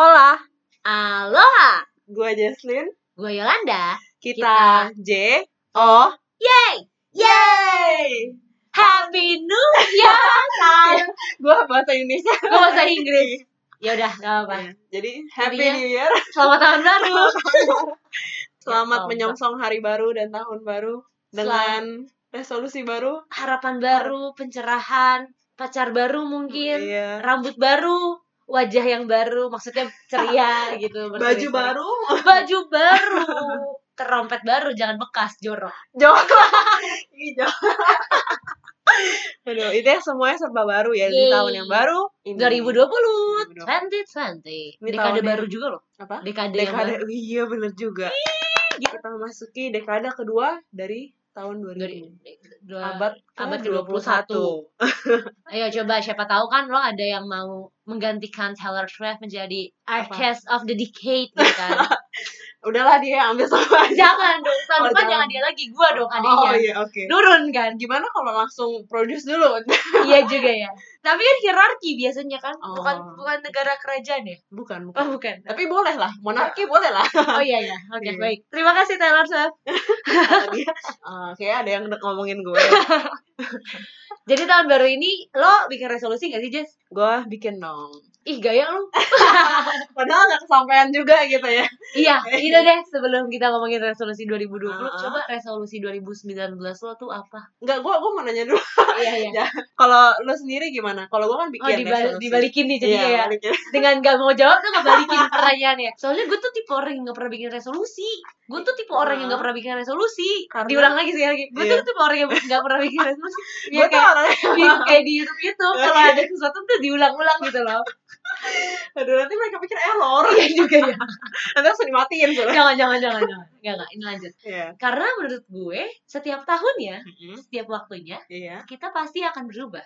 Hola, Aloha, gue Jesslyn. gue Yolanda. Kita, J O Yay! Yay! Happy New Year! gue bahasa Indonesia. Gue bahasa Inggris. Ya udah, gak apa-apa. Ya, Jadi Happy Intinya- New Year. Selamat tahun baru. Selamat Ya, menyongsong hari baru dan tahun baru dengan resolusi baru. Harapan baru, pencerahan, pacar baru mungkin, Iya. rambut baru, wajah yang baru, maksudnya ceria gitu. Baju baru. Baju baru. Terompet baru, jangan bekas, jorok. Jorok. Jorok. Aduh, itu ya semuanya serba baru ya di Yeay. tahun yang baru. Ini. 2020, 2020. 2020. Ini Dekade baru juga loh. Apa? Dekade, yang Dekade. baru. Iya bener juga. Kita memasuki dekade kedua dari tahun 2000. Dari, dua- abad abad ke-21. ke-21. Ayo coba siapa tahu kan lo ada yang mau menggantikan Taylor Swift menjadi artist of the decade gitu kan. Udahlah dia ambil sama aja. jangan dong, tahun Oh, depan jangan. jangan dia lagi gua dong Oh adanya. iya oke. Nurun kan. Gimana kalau langsung produce dulu? iya juga ya. Tapi kan hierarki biasanya kan, Oh. bukan bukan negara kerajaan ya. bukan, Oh bukan. bukan. Tapi boleh lah, monarki boleh lah. Oh iya iya. Oke, Iya. baik. Terima kasih Taylor Swift. dia, eh, kayak ada yang ngomongin gue. Jadi tahun baru ini lo bikin resolusi gak sih, Jess? gue bikin dong. Ih, gaya lu. Padahal gak kesampaian juga gitu ya. Iya, itu deh sebelum kita ngomongin resolusi 2020, Uh-uh. coba resolusi 2019 lo tuh apa? Enggak, gue gue mau nanya dulu. Iya, iya. Ya, Kalau lu sendiri gimana? Kalau gue kan Oh, bikin dibal- resolusi. dibalikin nih jadi Iya, ya. balikin. Dengan gak mau jawab tuh ngebalikin pertanyaannya. Soalnya gue tuh tipe orang yang gak pernah bikin resolusi. Gue tuh tipe orang yang gak pernah bikin resolusi. Karena- Diulang lagi sekali lagi. Gue Iya. tuh tipe orang yang gak pernah bikin resolusi. Iya tuh kayak di, kayak di YouTube YouTube kalau ada sesuatu tuh diulang-ulang gitu loh. Aduh, nanti mereka pikir error. Iya juga ya. Nanti langsung dimatiin soalnya. Jangan jangan jangan jangan. Enggak enggak, ini lanjut. Iya. Karena menurut gue setiap tahun ya, Mm-mm. setiap waktunya Iya. kita pasti akan berubah.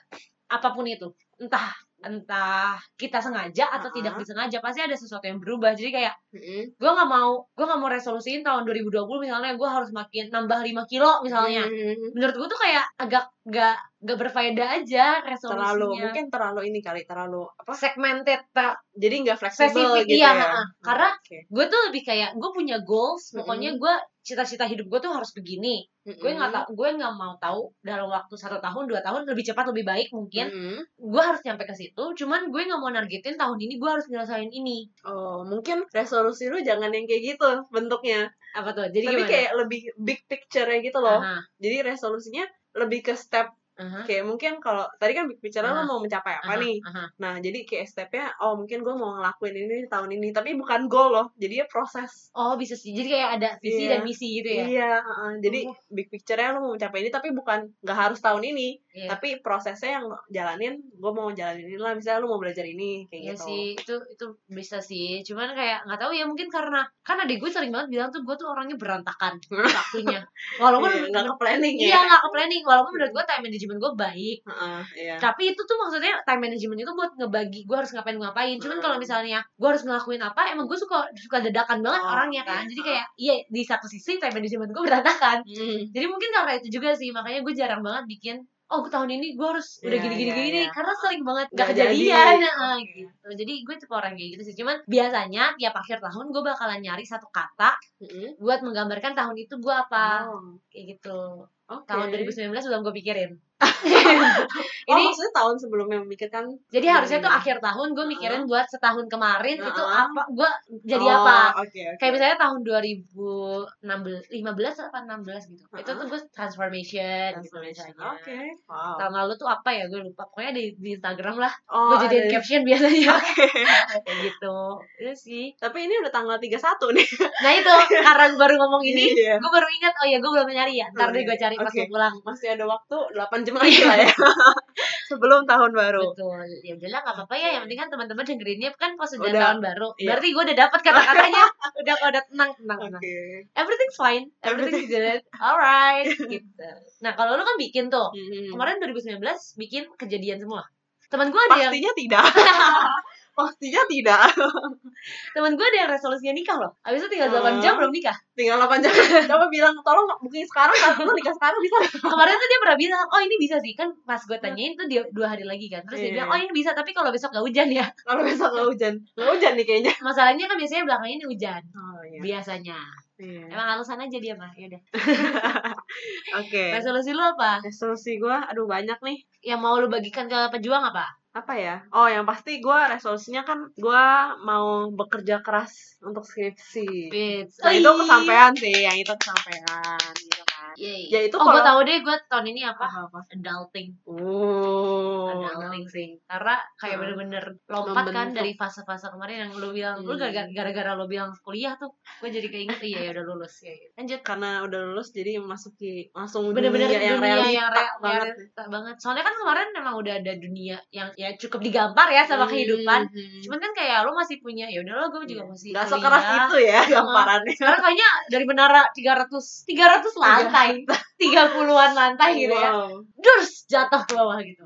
Apa pun itu. Entah entah kita sengaja atau Uh-uh. tidak disengaja pasti ada sesuatu yang berubah. Jadi kayak Mm-mm. gue nggak mau gue nggak mau resolusiin tahun 2020 misalnya gue harus makin nambah 5 kilo misalnya. Mm-mm. Menurut gue tuh kayak agak gak gak berfaedah aja resolusinya. terlalu mungkin terlalu ini kali terlalu apa segmented tak jadi nggak fleksibel gitu iya ya ha-ha. karena Oke. gue tuh lebih kayak gue punya goals Mm-mm. pokoknya gue cita-cita hidup gue tuh harus begini gue nggak Mm-mm. tahu gue nggak mau tahu dalam waktu satu tahun dua tahun lebih cepat lebih baik mungkin Mm-mm. gue harus nyampe ke situ cuman gue nggak mau nargetin tahun ini gue harus nyelesain ini oh mungkin resolusi lu jangan yang kayak gitu bentuknya apa tuh jadi tapi gimana kayak lebih big picture gitu loh Aha, jadi resolusinya lebih ke step aha, kayak mungkin kalau tadi kan big picture lu Ah. mau mencapai apa aha, nih aha. nah jadi kayak stepnya oh mungkin gue mau ngelakuin ini tahun ini tapi bukan goal loh jadi ya proses oh bisa sih jadi kayak ada visi Iya. dan misi gitu ya iya heeh. jadi Oh. big picture-nya lu mau mencapai ini tapi bukan nggak harus tahun ini Iya. tapi prosesnya yang jalanin gue mau jalanin ini lah misalnya lu mau belajar ini kayak Iya gitu sih, itu itu bisa sih. Cuman kayak nggak tahu ya mungkin karena kan adik gue sering banget bilang tuh gue tuh orangnya berantakan waktunya. Walaupun Iya, nggak ke planning ya Iya nggak ke planning. Walaupun menurut gue time management gue baik. Heeh, iya Tapi itu tuh maksudnya time management itu buat ngebagi gue harus ngapain ngapain. Cuman Hmm. kalau misalnya gue harus ngelakuin apa, emang gue suka suka dadakan banget Oh, orangnya kan. iya. Jadi kayak iya di satu sisi time management gue berantakan. Hmm. Jadi mungkin karena itu juga sih makanya gue jarang banget bikin oh tahun ini gue harus udah Iya, gini gini gini iya. karena sering banget gak jadi. kejadian Nah, gitu jadi gue tipe orang kayak gitu sih cuman biasanya tiap akhir tahun gue bakalan nyari satu kata Mm-mm. buat menggambarkan tahun itu gue apa Oh, kayak gitu oke. tahun 2019 belum gue pikirin oh, ini maksudnya tahun sebelumnya memikirkan jadi harusnya tuh akhir tahun gue mikirin buat setahun kemarin itu Uh-uh. apa gue jadi Oh, apa Oke, oke. kayak misalnya tahun 2016 15 apa 16 gitu itu Uh-uh. tuh gue transformation, gitu Transformation. misalnya Oke. Wow. tahun lalu tuh apa ya gue lupa pokoknya di, di Instagram lah Oh, gue jadiin ada- caption biasanya Oke. kayak gitu itu sih Tapi ini udah tanggal 31 nih. nah itu karena gue baru ngomong ini Iya. gue baru ingat oh ya gue belum nyari ya ntar Oh, deh iya. gue cari pas Oke. gue pulang Masih ada waktu 8 jam lagi lah ya. Sebelum tahun baru. betul ya udahlah nggak apa-apa ya yang penting kan teman-teman dengerinnya kan pas udah, Udah. tahun baru Iya. berarti gue udah dapat kata-katanya udah udah tenang tenang Oke. tenang everything's fine everything's good alright gitu nah kalau lu kan bikin tuh Hmm. kemarin 2019 bikin kejadian semua teman gue ada yang Pastinya tidak. Pastinya tidak Temen gue ada yang resolusinya nikah loh. Abis itu tinggal 8 Oh. jam belum nikah. tinggal 8 jam coba bilang tolong booking sekarang kan lu nikah sekarang bisa Kemarin tuh dia pernah bilang, oh ini bisa sih. Kan pas gue tanyain tuh dia dua hari lagi kan. Terus dia Iya. bilang, oh ini bisa tapi kalau besok gak hujan ya. kalau besok nggak hujan nggak hujan nih kayaknya Masalahnya kan biasanya belakangnya ini hujan. oh iya Biasanya. Iya. Emang alasan aja dia mah. Yaudah. oke Resolusi lu apa? resolusi gue aduh banyak nih Yang mau lu bagikan ke pejuang apa? Apa ya? Oh yang pasti gue resolusinya kan gue mau bekerja keras untuk skripsi. Nah itu kesampaian sih yang itu kesampaian gitu kan Yeay. Ya, itu oh, gue kalau- tahu deh gue tahun ini apa? apa apa Adulting. oh Adulting sih. Karena kayak Heeh. bener-bener lompat kan Membentuk. dari fase-fase kemarin yang lu bilang, lu Hmm. gara- gara-gara lu bilang kuliah tuh, gue jadi keinget iya ya udah lulus ya. ya. Lanjut. karena udah lulus jadi masuki langsung Bener-bener dunia yang dunia realita yang banget realita banget. Soalnya kan kemarin memang udah ada dunia yang ya cukup digampar ya sama kehidupan. Hmm. Cuman kan kayak lu masih punya ya udah lo gue juga masih kuliah. sekeras itu ya gamparannya Sekarang kayaknya dari menara 300 300 lantai, 30-an lantai gitu ya. Wow. Durs jatuh ke bawah gitu.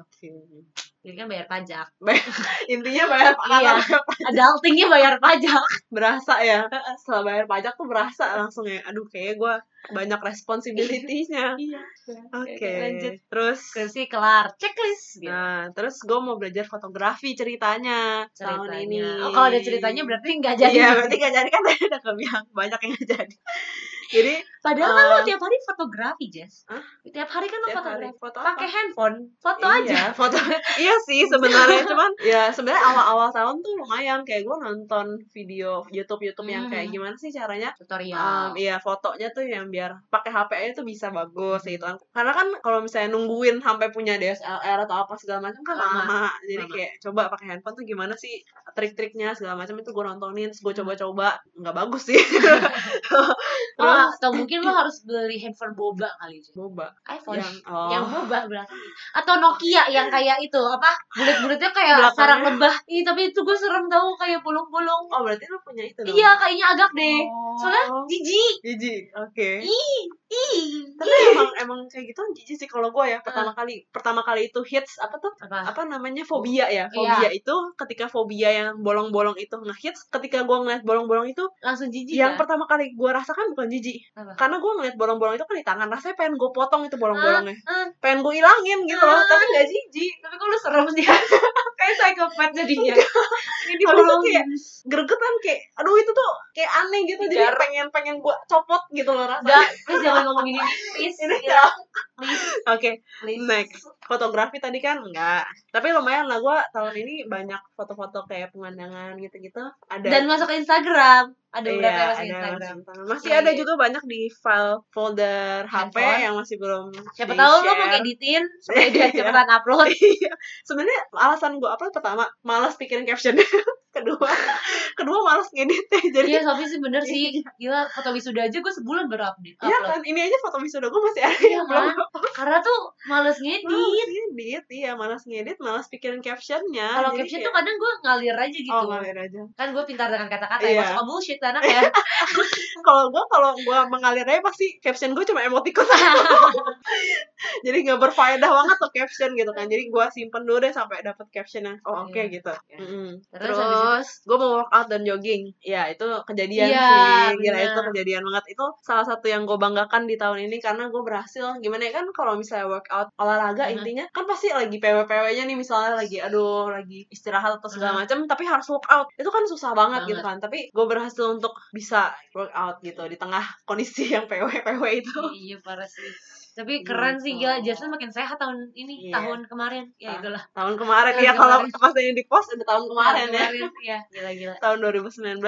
Jadi kan bayar pajak. intinya bayar Iya. pajak Adultingnya bayar pajak. berasa ya setelah bayar pajak tuh berasa langsung ya aduh kayaknya gue banyak responsibility-nya Iya. oke lanjut. terus Skripsi kelar, checklist gitu. nah terus gue mau belajar fotografi ceritanya, tahun Ceritanya. ini Oh, kalau ada ceritanya berarti nggak jadi. iya berarti gak jadi kan tadi udah kebilang banyak yang gak jadi jadi Padahal kan lo Eh, tiap hari fotografi, Jess. Hah? Tiap hari kan lo fotografi. foto? Pakai handphone, foto iya, aja. foto iya sih sebenarnya cuman ya sebenarnya awal-awal tahun tuh lumayan kayak gue nonton video YouTube YouTube yang kayak Hmm. gimana sih caranya Tutorial. Um, iya fotonya tuh yang biar pakai HP aja tuh bisa bagus gitu kan. Karena kan kalau misalnya nungguin sampai punya DSLR atau apa segala macam kan Lama. lama. Jadi Lama. kayak coba pakai handphone tuh gimana sih trik-triknya segala macam itu gue nontonin, terus gue coba-coba nggak bagus sih. oh, terus atau mungkin lo harus beli handphone boba kali, Jess. boba iPhone. yang oh, Yang boba berarti. Atau Nokia yang kayak itu apa? Bulat-bulatnya kayak Belakangnya. sarang lebah. Ih, tapi itu gue serem tau kayak bolong-bolong. oh berarti lu punya itu dong. Iya, kayaknya agak deh. Oh. Soalnya jijik. jijik. Oke. Ih, ih. Tapi emang emang kayak gitu jijik sih kalau gue ya. Pertama kali pertama kali itu hits apa tuh? Apa? apa namanya? Fobia ya? Iya. fobia itu ketika fobia yang bolong-bolong itu ngehits ketika gue ngeliat bolong-bolong itu Langsung jijik yang ya? pertama kali gue rasakan bukan jijik. Apa? karena gue ngeliat bolong-bolong itu kan di tangan rasanya pengen gue potong itu bolong-bolongnya. Ah, pengen gue ilangin gitu loh tapi nggak jijik. Tapi kok lu serem sih? Kayak psikopat jadinya. Ini bolong kayak gregetan kayak aduh itu tuh kayak aneh gitu jadi Jar. pengen pengen gue copot gitu loh rasanya Jangan ngomongin ini please Ini Gila. please oke please next fotografi tadi kan enggak tapi lumayan lah gue tahun ini banyak foto-foto kayak pemandangan gitu-gitu ada dan masuk ke Instagram ada Iya, beberapa yang masuk ada Instagram. Masih Iya, ada iya. juga banyak di file folder HP Handphone. yang masih belum siapa tahu lo mau editin supaya dia Iya. cepetan upload Iya. Sebenarnya alasan gue upload pertama malas pikirin caption. kedua, kedua malas ngeditnya. Jadi iya tapi sih bener sih gila foto wisuda aja gue sebulan baru update Iya kan, ini aja foto wisuda gue masih ada Iya yang belum karena tuh Malas ngedit ngedit, iya malas ngedit, malas pikirin captionnya. kalau caption kayak- tuh kadang gue ngalir aja gitu Oh ngalir aja. kan gue pintar dengan kata-kata Iya. ya masuk ke bullshit anak ya Kalau gue kalau gue mengalir aja pasti caption gue cuma emoticon. Jadi nggak berfaedah banget tuh caption gitu kan. Jadi gue simpen dulu deh sampai dapet captionnya. Oh oke Iya. gitu. Iya. Terus, gue mau workout dan jogging. Ya itu kejadian Iya, sih. Gila bener. itu kejadian banget. Itu salah satu yang gue banggakan di tahun ini karena gue berhasil. Gimana ya kan kalau misalnya workout olahraga Mhm. intinya kan pasti lagi PW-PW-nya nih misalnya lagi aduh lagi istirahat atau segala Mhm. macam tapi harus workout. Itu kan susah banget, Banget. gitu kan. Tapi gue berhasil untuk bisa workout gitu di tengah kondisi yang PW-PW itu. iya parah sih tapi keren sih Gitu. gila Jason makin sehat tahun ini Iya. tahun kemarin. Ya Ah, itulah Tahun kemarin Tahun ya kalau pas ini di post udah tahun kemarin Tahun ya. kemarin, iya gila gila Tahun 2019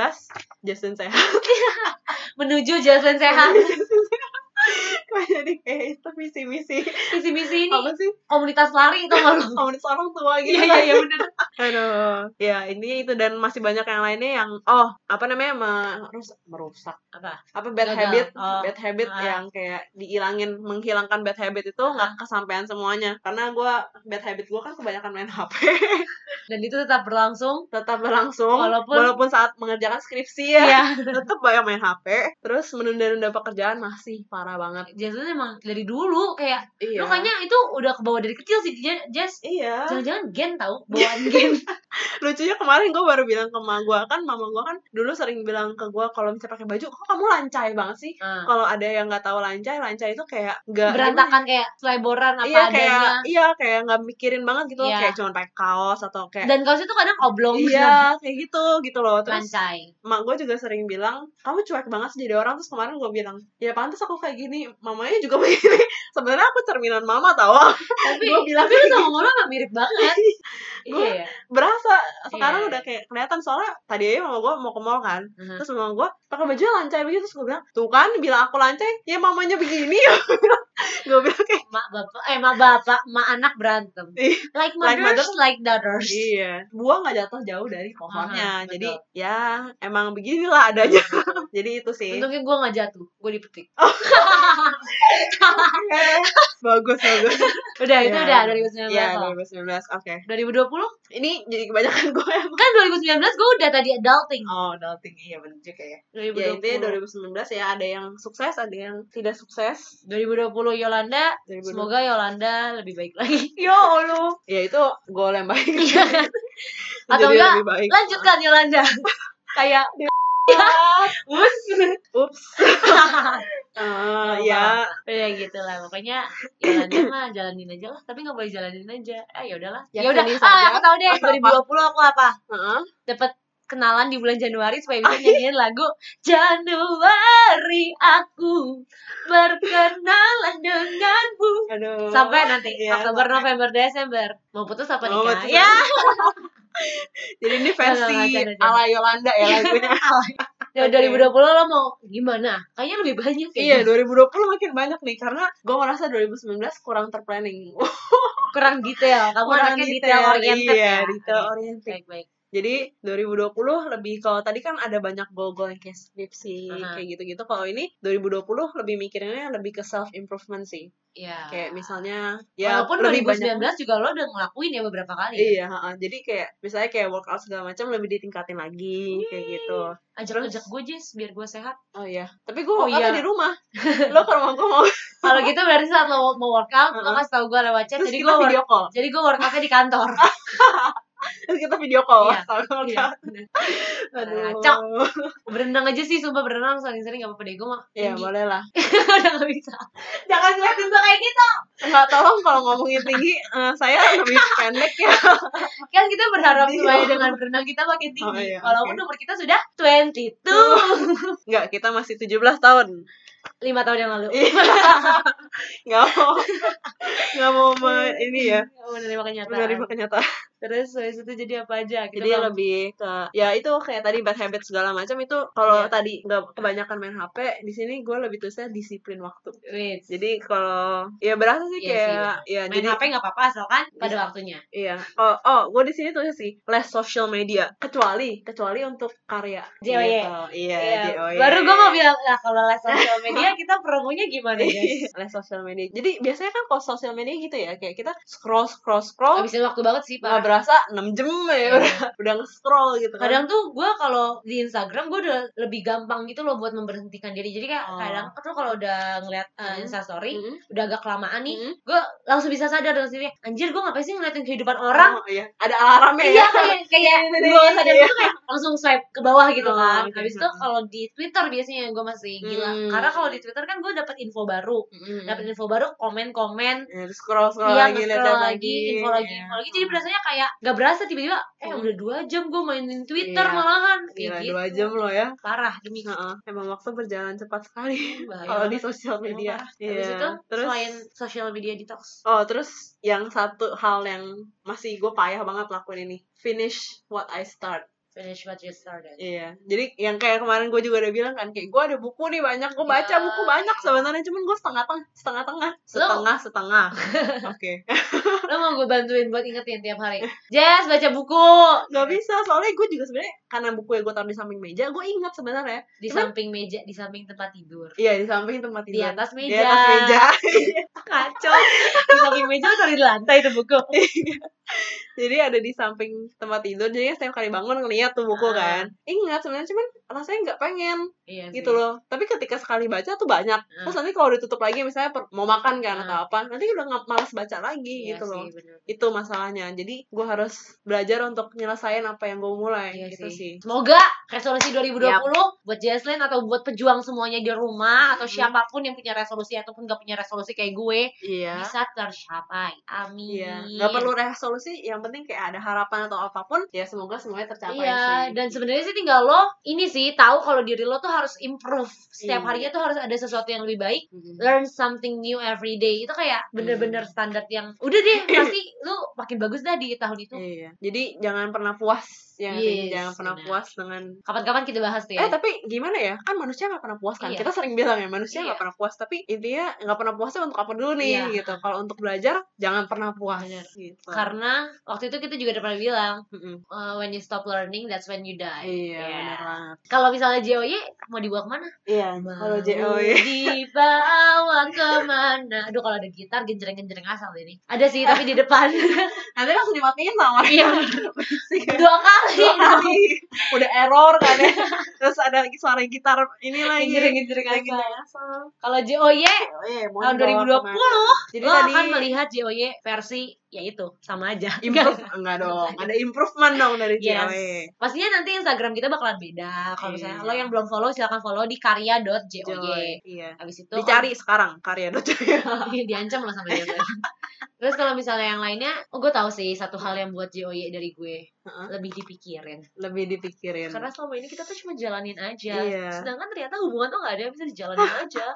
Justin sehat. menuju Jason sehat. Kok jadi kayak itu misi-misi visi misi ini apa sih? komunitas lari itu nggak lu? Komunitas orang tua gitu iya iya iya bener aduh. Ya ini itu dan masih banyak yang lainnya yang oh apa namanya merusak. merusak. Apa? Apa bad Gagal. habit? Oh. bad habit Ah. yang kayak dihilangin menghilangkan bad habit itu nggak kesampaian semuanya. Karena gua bad habit gua kan kebanyakan main HP dan itu tetap berlangsung. Tetap berlangsung. Walaupun- saat mengerjakan skripsi ya. Iya. Tetap banyak main HP terus menunda-nunda pekerjaan masih parah banget. Jason emang dari dulu kayak iya. lu kayaknya itu udah kebawa dari kecil sih Je- Jess iya. Jangan-jangan gen tau bawaan gen Mungkin. Lucunya kemarin gue baru bilang ke mama gue kan mama gue kan dulu sering bilang ke gue kalau misalnya pakai baju kok kamu lancai banget sih Ah. kalau ada yang nggak tahu lancai lancai itu kayak nggak Berantakan kayak seleboran apa iya adanya. kayak iya kayak nggak mikirin banget gitu loh Iya. kayak cuma pakai kaos atau kayak Dan kaos itu kadang oblong. iya kayak gitu gitu loh terus Lancai. mak gue juga sering bilang kamu cuek banget sih jadi orang terus kemarin gue bilang ya pantas aku kayak gini mamanya juga begini sebenarnya aku cerminan mama tau Tapi, Gua bilang tapi lu sama mama gak mirip banget. Gua- iya ya. berasa sekarang Iya. udah kayak kelihatan soalnya tadi aja mama gue mau ke mall kan Mhm. terus mama gue pakai baju lancai begitu terus gue bilang tuh kan bilang aku lancai ya mamanya begini gue bilang kayak Mak bapak, eh mak bapak, mak anak berantem. Like Like mothers, mothers. like daughters. iya buah nggak jatuh jauh dari pohonnya betul. jadi ya emang beginilah adanya jadi itu sih Untungnya gue gak jatuh, gue dipetik. bagus bagus Udah, itu Iya. udah 2019 ya loh. 2019 oke 2020? ini jadi kebanyakan gue emang Kan 2019 gue udah tadi adulting. oh adulting iya bener juga ya 2020. ya intinya 2019 ya ada yang sukses ada yang tidak sukses 2020 Yolanda, 2020. semoga Yolanda lebih baik lagi. ya Allah ya itu goal yang baik Iya. Atau enggak, Lanjutkan Yolanda. Kayak ups. Ups Eh, ya. Ya gitu lah pokoknya Yolanda mah jalanin aja lah. Tapi nggak boleh jalanin aja. Ah ya udahlah. Ya udah. Yakini ah aku tahu deh 2020 aku apa? Heeh. dapat kenalan di bulan Januari supaya bisa nyanyiin lagu Januari aku berkenalan denganmu. Aduh. Sampai nanti Iya, Oktober November Desember. Mau putus apa nikah? putus. ya jadi ini versi enggak. ala Yolanda ya lagunya. Ya Oke. 2020 lo mau gimana? Kayaknya lebih banyak iya ya 2020 makin banyak nih karena gue merasa 2019 kurang terplanning. Kurang detail. Kamu kurang anaknya detail oriented iya, ya. detail oriented. baik baik Jadi 2020 lebih kalau tadi kan ada banyak goal-goal yang kayak skripsi Aha. kayak gitu-gitu. Kalau ini 2020 lebih mikirinnya lebih ke self improvement sih. ya Kayak misalnya ya walaupun lebih 2019 banyak juga lo udah ngelakuin ya beberapa kali Iya, ha-ha. jadi kayak misalnya kayak workout segala macam lebih ditingkatin lagi kayak gitu. ajak-ajak gue Jess biar gue sehat Oh iya, tapi gue Oh iya. di rumah. Lo ke rumah gue mau kalau gitu berarti saat lo mau workout lo Heeh. kasih tau gue lewat chat terus jadi gue video call. jadi gue workoutnya di kantor kita video call. Iya, Sama iya. workout. Aduh. Ngaco. berenang aja sih sumpah berenang sering-sering gak apa-apa deh gue mah Iya, boleh lah. udah gak bisa jangan ngeliatin gue kayak gitu Enggak tolong kalau ngomongin tinggi, eh, saya lebih pendek ya. kan kita berharap Iya. supaya dengan berenang kita makin tinggi Oh, iya, walaupun oke. umur kita sudah 22 Enggak, kita masih 17 tahun. lima tahun yang lalu Enggak mau. Enggak mau me- ini ya, menerima kenyataan menerima kenyataan. Terus habis itu jadi apa aja kita Jadi mau- lebih ke ya itu kayak tadi bad habit segala macam itu kalau Iya. tadi nggak kebanyakan main HP, di sini gue lebih tulisnya disiplin waktu. Wait. Jadi kalau ya berasa sih Iya kayak ya main jadi HP nggak apa-apa asalkan pada Bisa. waktunya iya. Oh, oh gue di sini tulisnya sih less social media kecuali kecuali untuk karya. JOY. Gitu. Iya, Iya, JOY. baru gue mau bilang nah kalau les sosial media kita promonya gimana guys less social media. Jadi biasanya kan kalau social media gitu ya, kayak kita scroll scroll scroll habisin waktu banget sih pak berasa 6 jam ya Iya. udah udah nge-scroll gitu kan. kadang tuh gue kalau di Instagram gue udah lebih gampang gitu loh buat memberhentikan diri jadi kayak Oh. kadang tuh kalau udah ngeliat uh, Hmm. instastory Mm-mm. udah agak kelamaan nih Mm-mm. gue langsung bisa sadar dengan sendiri anjir gue ngapain sih ngeliatin kehidupan orang Oh, iya. Ada alarmnya Iya ya. kayak kayak Iya, gue sadar iya. itu kayak langsung swipe ke bawah gitu Oh, kan oke. habis itu kalau di Twitter biasanya gue masih gila Hmm. karena kalau di Twitter kan gue dapat info baru Mm-mm. dapat info baru komen-komen Ya, scroll scroll Iya, lagi lihat nge-scroll lagi, lagi, info lagi, Iya. info lagi. Jadi berasanya kayak gak berasa tiba-tiba, eh udah dua jam gue mainin Twitter Iya. malahan. Gila, Kayak gitu. dua jam loh ya. Parah, demi Heeh. Emang waktu berjalan cepat sekali bahaya. kalau di sosial media. parah. Iya. Habis itu, terus selain social media detox. Oh, terus yang satu hal yang masih gue payah banget lakuin ini. Finish what I start. Finish what you started. Iya. Jadi yang kayak kemarin gue juga udah bilang kan kayak gue ada buku nih banyak gue baca Iya. buku banyak sebenarnya cuman gue setengah tengah setengah tengah setengah setengah. Oke. Lo mau gue bantuin buat ingetin tiap hari. Jess, baca buku. Gak bisa soalnya gue juga sebenarnya karena buku yang gue taruh di samping meja gue ingat sebenarnya. Di Cuman- samping meja, di samping tempat tidur. Iya di samping tempat Di tidur. atas Di meja. atas meja. Kacau. di samping meja atau di lantai itu buku. jadi ada di samping tempat tidur jadi setiap kali bangun ngeliat ingat tuh buku Ah. kan ingat sebenarnya cuman rasanya nggak pengen Iya gitu loh tapi ketika sekali baca tuh banyak Ah. terus nanti kalau ditutup lagi misalnya per- mau makan kan Ah. atau apa nanti udah nggak malas baca lagi Iya gitu loh sih, bener. itu masalahnya jadi gue harus belajar untuk nyelesain apa yang gue mulai Iya gitu sih, Semoga resolusi 2020 buat Jaslyn atau buat pejuang semuanya di rumah atau Hmm. siapa pun yang punya resolusi ataupun gak punya resolusi kayak gue iya bisa tercapai. Amin. Iya, nggak perlu resolusi, yang penting kayak ada harapan atau apa pun, ya semoga semuanya tercapai Iya, sih. dan sebenarnya sih tinggal lo ini sih tahu kalau diri lo tuh harus improve setiap Iya. harinya tuh harus ada sesuatu yang lebih baik. Mm. Learn something new every day itu kayak bener-bener standar yang udah deh pasti lu makin bagus dah di tahun itu. Iya, jadi jangan pernah puas, ya sih? Yes, jangan pernah benar. puas dengan. Kapan-kapan kita bahas tuh ya. Eh tapi gimana ya? Kan manusia nggak pernah puas kan? Iya. Kita sering bilang ya manusia nggak Iya. pernah puas, tapi intinya nggak pernah puasnya untuk apa dulu nih Iya. gitu. Kalau untuk belajar jangan pernah puas. Gitu. Karena waktu itu kita juga udah pernah bilang uh, when you stop learning that's when you die. Iya, Iya. benar banget. Kalau misalnya JOY mau dibawa ke mana? Iya, kalau JOY. dibawa ke mana? Aduh kalau ada gitar genjreng-genjreng asal ini. Ada sih tapi di depan. Nanti langsung dimatiin sama Iya. Berisik ya. Dua kali. Dua kali. Udah error kan ya. Terus ada suara gitar ini lagi. Genjreng asal. asal. Kalau JOY tahun dibawa 2020 ke mana? Jadi lo tadi akan melihat JOY versi ya itu sama aja. improve enggak dong. Ada improvement dong dari Yes. cewek. Pastinya nanti Instagram kita bakalan beda. Kalau misalnya Iya. lo yang belum follow silahkan follow di karya.joy. Joy. Iya. Habis itu Dicari sekarang karya dot Iya, diancam loh sama dia Terus kalau misalnya yang lainnya, oh gue tahu sih satu hal yang buat JOY dari gue Heeh. lebih dipikirin. lebih dipikirin. Karena selama ini kita tuh cuma jalanin aja. Iya. Sedangkan ternyata hubungan tuh gak ada yang bisa dijalanin aja.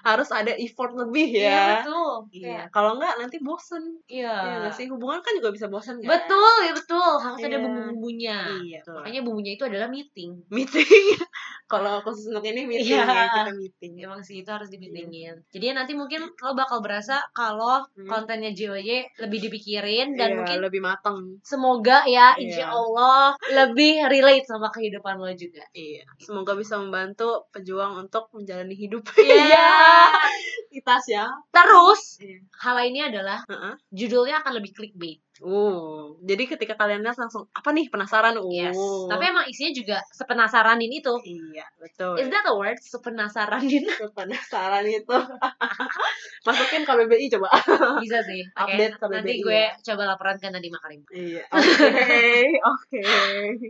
harus ada effort lebih Iya ya. betul. Iya. Kayak, Kalau enggak nanti bosen. Iya. Iya nggak sih? Hubungan kan juga bisa bosen kan? Betul, ya betul. Harus ada Iya. bumbu-bumbunya. Iya. betul. Makanya bumbunya itu adalah meeting. meeting. Kalau khusus untuk ini meeting Iya. ya, kita meeting. Emang sih itu harus dipitingin. Jadi nanti mungkin lo bakal berasa kalau Hmm. kontennya JOY lebih dipikirin dan Iya, mungkin lebih matang. semoga ya Iya. insya Allah lebih relate sama kehidupan lo juga. Iya. Semoga bisa membantu pejuang untuk menjalani hidup. Iya. Kita ya. Terus Iya. hal lainnya adalah Heeh. judulnya akan lebih clickbait. Uh, jadi ketika kalian lihat langsung apa nih penasaran? Uh. Yes. Tapi emang isinya juga sepenasaranin itu. iya, betul. Is that a word? Sepenasaranin? penasaran itu. Masukin KBBI coba. Bisa sih. Oke. Update KBBI Nanti gue coba laporan ke Nadiem Makarim. iya. Oke. Oke.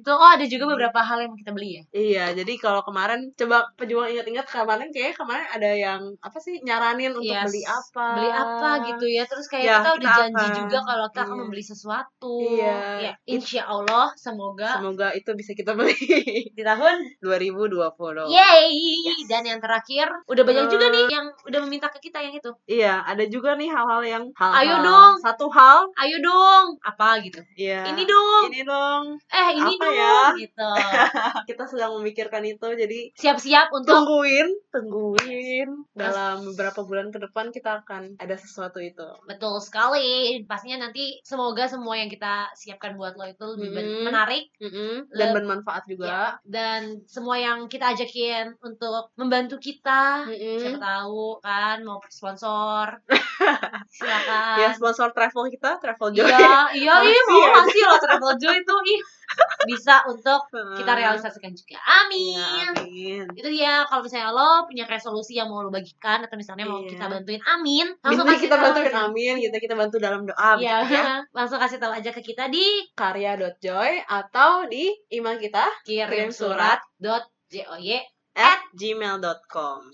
Tuh, oh ada juga beberapa hal yang mau kita beli ya. Iya, jadi kalau kemarin coba pejuang ingat-ingat kemarin kayak kemarin ada yang apa sih nyaranin untuk Yes. beli apa? Beli apa gitu ya. Terus kayak Ya, kita udah kita janji juga kalau kita akan Iya. membeli sesuatu. Iya. Ya, insya Allah semoga Semoga itu bisa kita beli di tahun 2020. Yeay! Yes. Dan yang terakhir, udah banyak Eh. juga nih yang udah meminta ke kita yang itu. Iya, ada juga nih hal-hal yang hal Ayo dong. Satu hal, Ayo dong, apa gitu. iya. Ini dong. Ini dong. Eh, ini Apa dong ya? gitu. Kita sedang memikirkan itu, jadi Siap-siap untuk tungguin, tungguin. Dalam beberapa bulan ke depan kita akan ada sesuatu itu. betul sekali. Pastinya nanti semoga semua yang kita siapkan buat lo itu lebih Mm-mm. menarik Mm-mm, Dan bermanfaat juga. Ya, dan semua yang kita ajakin untuk membantu kita. Mm-mm. Siapa tahu kan mau sponsor. Silakan. Ya sponsor travel kita, Travel Joy. Iya, iya, iya, mau masih loh Travel Joy itu ih bisa untuk kita realisasikan juga. Amin. Iya, amin. Itu dia kalau misalnya lo punya resolusi yang mau lo bagikan atau misalnya mau Iya. kita bantuin amin, langsung Bisa kasih kita tahu bantuin amin, kita kita bantu dalam doa Iya, begitu ya. langsung kasih tahu aja ke kita di karya.joy atau di email kita kirim surat surat joy at gmail.com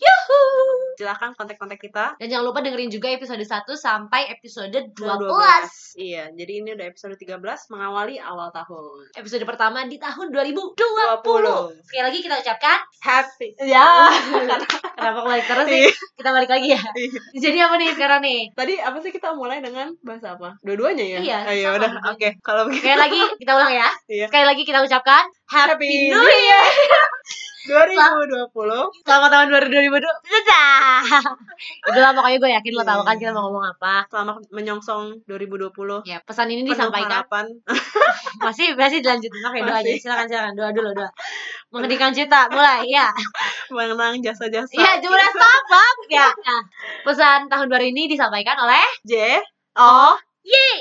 silahkan kontak-kontak kita dan jangan lupa dengerin juga episode 1 sampai episode 12. 12. Iya, jadi ini udah episode 13 mengawali awal tahun. Episode pertama di tahun 2020. 20. Sekali lagi kita ucapkan Happy. Ya. kenapa balik terus sih? Kita balik lagi ya. Jadi apa nih sekarang nih? Tadi apa sih kita mulai dengan bahasa apa? Dua-duanya ya? Iya, Oh, iya sama. udah. Oke, kalau begitu Sekali lagi kita ulang ya. Iya. Sekali lagi kita ucapkan Happy, Happy New Year. 2020 Selamat tahun 2020. Dadah. Itulah pokoknya gue yakin lo tahu kan kita mau ngomong apa. selamat menyongsong 2020. Ya, pesan ini Penuh disampaikan. harapan. masih masih dilanjutin. Oke doa aja. Silakan silakan. Doa dulu doa menghentikan cita mulai. Ya mengenang jasa-jasa. Ya udah stop stop ya. Nah, pesan tahun baru ini disampaikan oleh J. O. Yeay